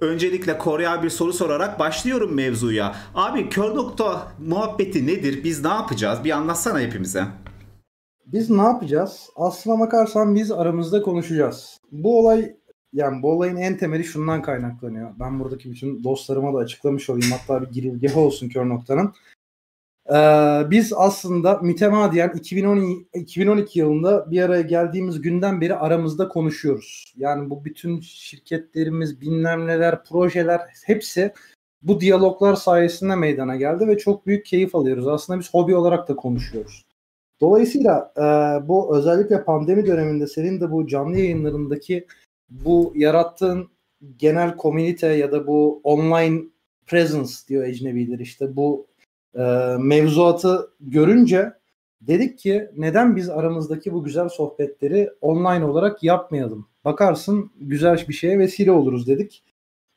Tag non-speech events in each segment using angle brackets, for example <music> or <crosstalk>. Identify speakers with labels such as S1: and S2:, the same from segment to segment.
S1: Öncelikle Kore'ye bir soru sorarak başlıyorum mevzuya. Abi kör nokta muhabbeti nedir? Biz ne yapacağız? Bir anlatsana hepimize.
S2: Biz ne yapacağız? Aslına bakarsan biz aramızda konuşacağız. Bu olay yani bu olayın en temeli şundan kaynaklanıyor. Ben buradaki bütün dostlarıma da açıklamış olayım. Hatta bir girizgahı olsun kör noktanın. Ee, biz aslında mütemadiyen 2010, 2012 yılında bir araya geldiğimiz günden beri aramızda konuşuyoruz. Yani bu bütün şirketlerimiz, bilmem neler, projeler hepsi bu diyaloglar sayesinde meydana geldi ve çok büyük keyif alıyoruz. Aslında biz hobi olarak da konuşuyoruz. Dolayısıyla e, bu özellikle pandemi döneminde senin de bu canlı yayınlarındaki bu yarattığın genel komünite ya da bu online presence diyor ecnebiler işte bu e, mevzuatı görünce dedik ki neden biz aramızdaki bu güzel sohbetleri online olarak yapmayalım? Bakarsın güzel bir şeye vesile oluruz dedik.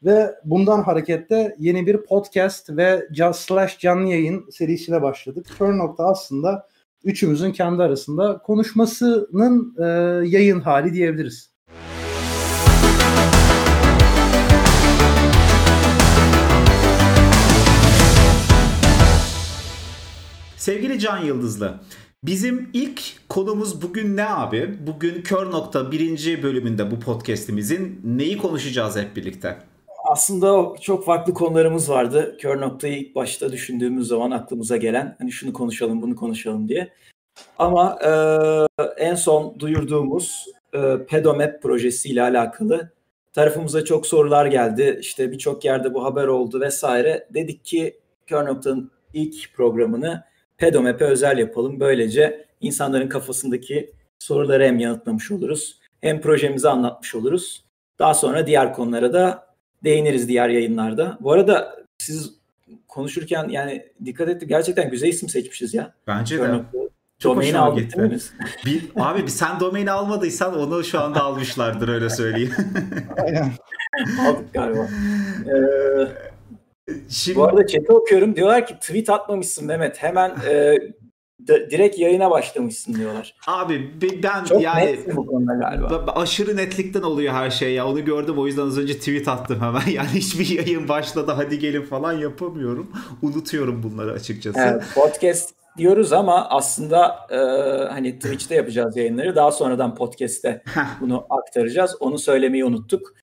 S2: Ve bundan hareketle yeni bir podcast ve slash canlı yayın serisine başladık. Kör nokta aslında üçümüzün kendi arasında konuşmasının e, yayın hali diyebiliriz.
S1: Sevgili Can Yıldızlı, bizim ilk konumuz bugün ne abi? Bugün Kör Nokta birinci bölümünde bu podcastimizin neyi konuşacağız hep birlikte?
S3: Aslında çok farklı konularımız vardı. Kör noktayı ilk başta düşündüğümüz zaman aklımıza gelen hani şunu konuşalım bunu konuşalım diye. Ama e, en son duyurduğumuz e, Pedomap projesiyle alakalı tarafımıza çok sorular geldi. İşte birçok yerde bu haber oldu vesaire. Dedik ki Kör Nokta'nın ilk programını Pedomap'e özel yapalım. Böylece insanların kafasındaki soruları hem yanıtlamış oluruz hem projemizi anlatmış oluruz. Daha sonra diğer konulara da değiniriz diğer yayınlarda. Bu arada siz konuşurken yani dikkat ettim gerçekten güzel isim seçmişiz ya.
S1: Bence de.
S3: Çok domaini aldık değil mi? <laughs>
S1: Bir, abi sen domaini almadıysan onu şu anda almışlardır öyle söyleyeyim.
S3: Aynen. Aldık galiba. <laughs> Ee, Şimdi... Bu arada chat'i okuyorum. Diyorlar ki tweet atmamışsın Mehmet. Hemen e, d- direkt yayına başlamışsın diyorlar.
S1: Abi ben Çok yani bu konuda galiba. aşırı netlikten oluyor her şey ya. Onu gördüm o yüzden az önce tweet attım hemen. <laughs> Yani hiçbir yayın başladı hadi gelin falan yapamıyorum. Unutuyorum bunları açıkçası.
S3: Evet, podcast diyoruz ama aslında e, hani Twitch'te yapacağız yayınları. Daha sonradan podcast'te bunu aktaracağız. Onu söylemeyi unuttuk.